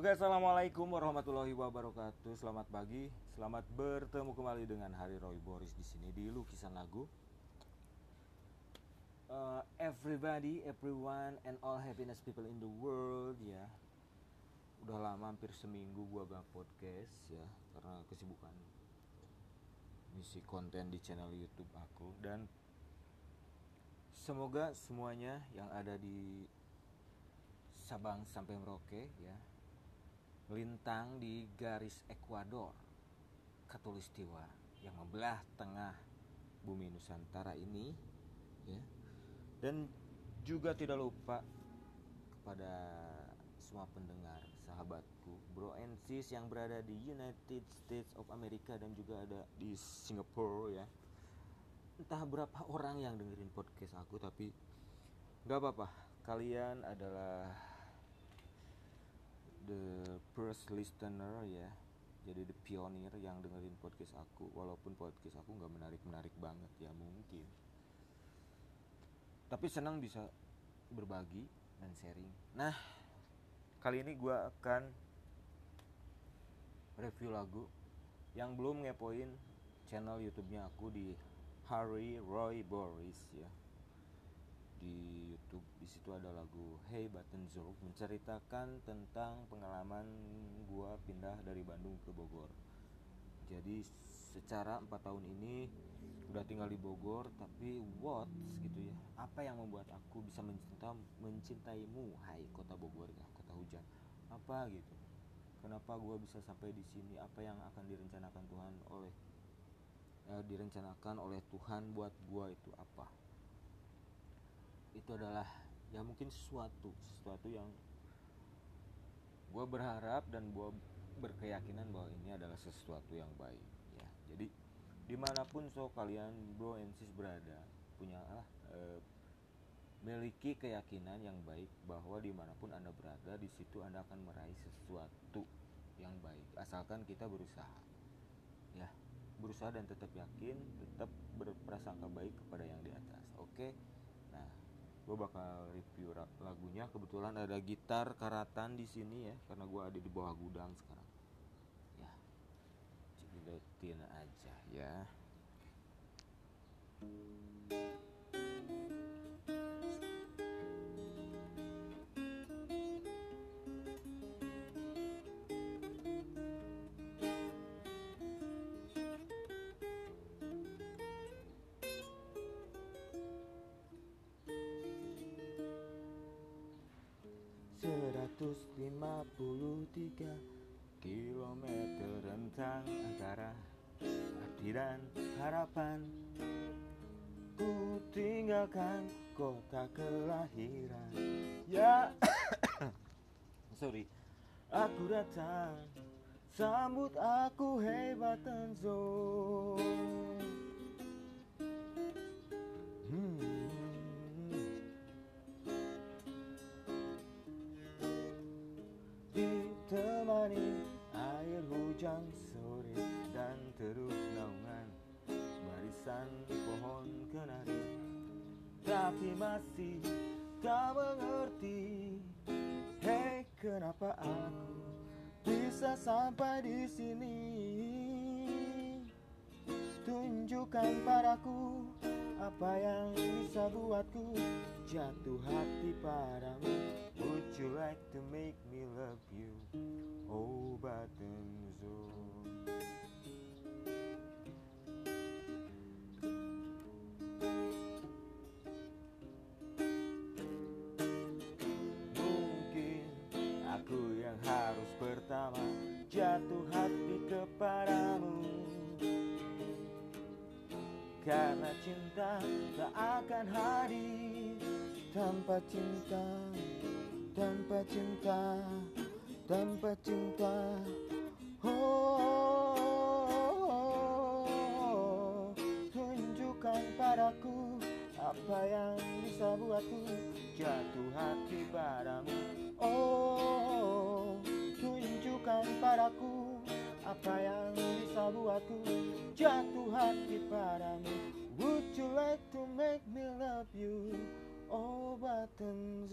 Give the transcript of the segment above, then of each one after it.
Oke, assalamualaikum warahmatullahi wabarakatuh. Selamat pagi, selamat bertemu kembali dengan Hari Roy Boris di sini di lukisan lagu. Uh, everybody, everyone, and all happiness people in the world ya. Udah lama hampir seminggu gua gak podcast ya karena kesibukan misi konten di channel YouTube aku dan semoga semuanya yang ada di Sabang sampai Merauke ya melintang di garis Ekuador. Katulistiwa yang membelah tengah bumi Nusantara ini ya. Dan juga tidak lupa kepada semua pendengar sahabatku bro and sis yang berada di United States of America dan juga ada di Singapura ya. Entah berapa orang yang dengerin podcast aku tapi nggak apa-apa. Kalian adalah the first listener ya. Jadi the pioneer yang dengerin podcast aku. Walaupun podcast aku nggak menarik menarik banget ya mungkin. Tapi senang bisa berbagi dan sharing. Nah kali ini gue akan review lagu yang belum ngepoin channel YouTube-nya aku di Harry Roy Boris ya di YouTube. Di situ ada lagu Hey Button Zork menceritakan tentang pengalaman gua pindah dari Bandung ke Bogor. Jadi secara empat tahun ini udah tinggal di Bogor tapi what gitu ya. Apa yang membuat aku bisa mencinta mencintaimu Hai kota Bogor ya kota hujan? Apa gitu. Kenapa gua bisa sampai di sini? Apa yang akan direncanakan Tuhan oleh eh, direncanakan oleh Tuhan buat gua itu apa itu adalah ya mungkin sesuatu sesuatu yang gue berharap dan gue berkeyakinan bahwa ini adalah sesuatu yang baik ya. Jadi di mana pun so kalian bro and sis berada punya eh, miliki keyakinan yang baik bahwa di mana pun anda berada di situ anda akan meraih sesuatu yang baik asalkan kita berusaha ya. Berusaha dan tetap yakin tetap berprasangka baik kepada yang di atas oke? nah gue bakal review lagunya. Kebetulan ada gitar karatan di sini ya karena gue ada di bawah gudang sekarang. Ya cek aja ya. 153 km rentang antara hadiran harapan. Ku tinggalkan kota kelahiran. Ya Sorry. Aku datang. Sambut aku hebatan zon Ditemani air hujan sore dan teruk naungan Barisan pohon kenari. Tapi masih tak mengerti Hei kenapa aku bisa sampai di sini? Tunjukkan padaku apa yang bisa buatku jatuh hati padamu. Would you like to make me love you Mungkin aku yang harus pertama jatuh hati kepadamu. Karena cinta tak akan hadir tanpa cinta Tanpa cinta Tanpa cinta. Oh, tunjukkan padaku apa yang bisa buatku jatuh hati padamu. Oh, tunjukkan padaku apa yang bisa buatku jatuh hati padamu. Would you like to make me love you? Oh button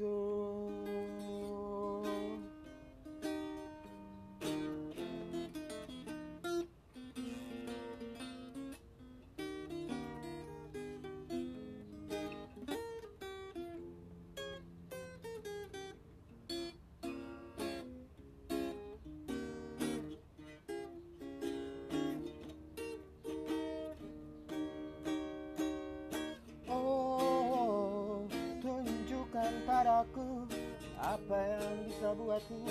padaku Apa yang bisa buatku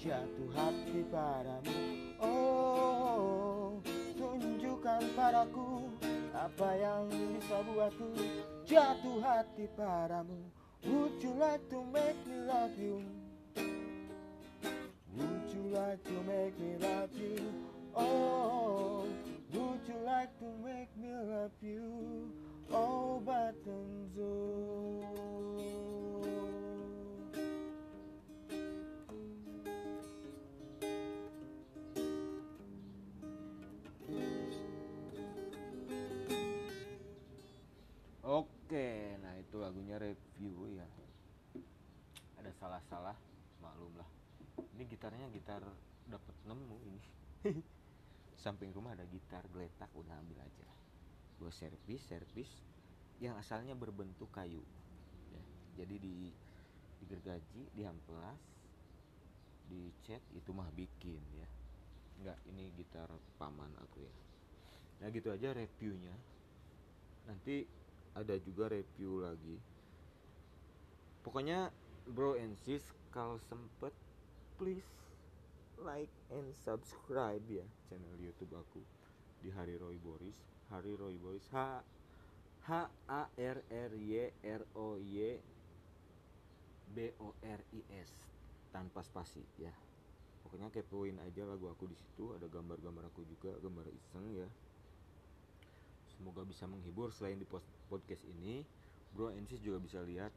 jatuh hati padamu? Oh tunjukkan padaku Apa yang bisa buatku jatuh hati padamu. Would you like to make me love you? Would you like to make me love you? Oh Would you like to make me love you Oke, nah itu lagunya review ya. Ada salah-salah, maklum lah. Ini gitarnya gitar dapat nemu ini. Samping rumah ada gitar geletak, udah ambil aja. Gue servis, servis yang asalnya berbentuk kayu. Ya, jadi di digergaji, diamplas, dicat itu mah bikin ya. Enggak, ini gitar paman aku ya. Nah gitu aja reviewnya. Nanti ada juga review lagi. Pokoknya bro and sis kalau sempet please like and subscribe ya channel YouTube aku. Di Hari Roy Boris. Hari Roy Boris. H H A R R Y R O Y B O R I S. Tanpa spasi ya. Pokoknya kepoin aja lagu aku di situ. Ada gambar-gambar aku juga gambar iseng ya. Semoga bisa menghibur selain di podcast ini bro and juga bisa lihat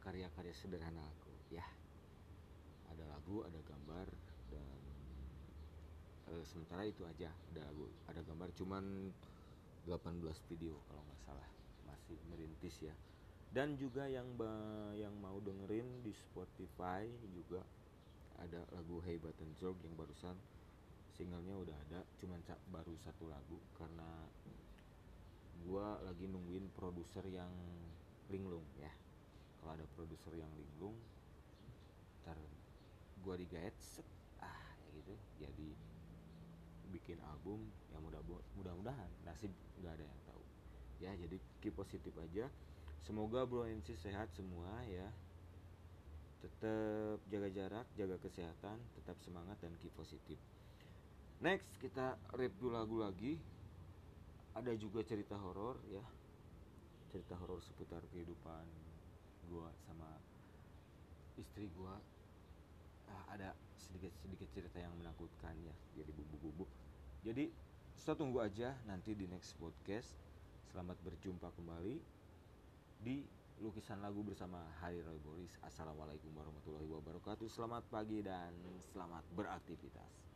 karya-karya sederhana aku ya. Ada lagu ada gambar dan e, sementara itu aja ada ada gambar cuman 18 video kalau nggak salah masih merintis ya. Dan juga yang yang mau dengerin di Spotify juga ada lagu Hey Button Zorg yang barusan singlenya udah ada cuman baru satu lagu karena gue lagi nungguin produser yang linglung ya. Kalau ada produser yang linglung ntar gue digait set. Ah ya gitu. Jadi bikin album yang mudah mudah-mudahan nasib nggak ada yang tahu. Ya jadi keep positif aja. Semoga bro NC sehat semua ya. Tetap jaga jarak jaga kesehatan tetap semangat dan keep positif. Next kita review lagu lagi ada juga cerita horor ya. Cerita horor seputar kehidupan gua sama istri gua. Ah, ada sedikit sedikit cerita yang menakutkan ya. Jadi bubuk-bubuk. Jadi kita tunggu aja nanti di next podcast. Selamat berjumpa kembali di lukisan lagu bersama Hari Roy Boris. Assalamualaikum warahmatullahi wabarakatuh. Selamat pagi dan selamat beraktivitas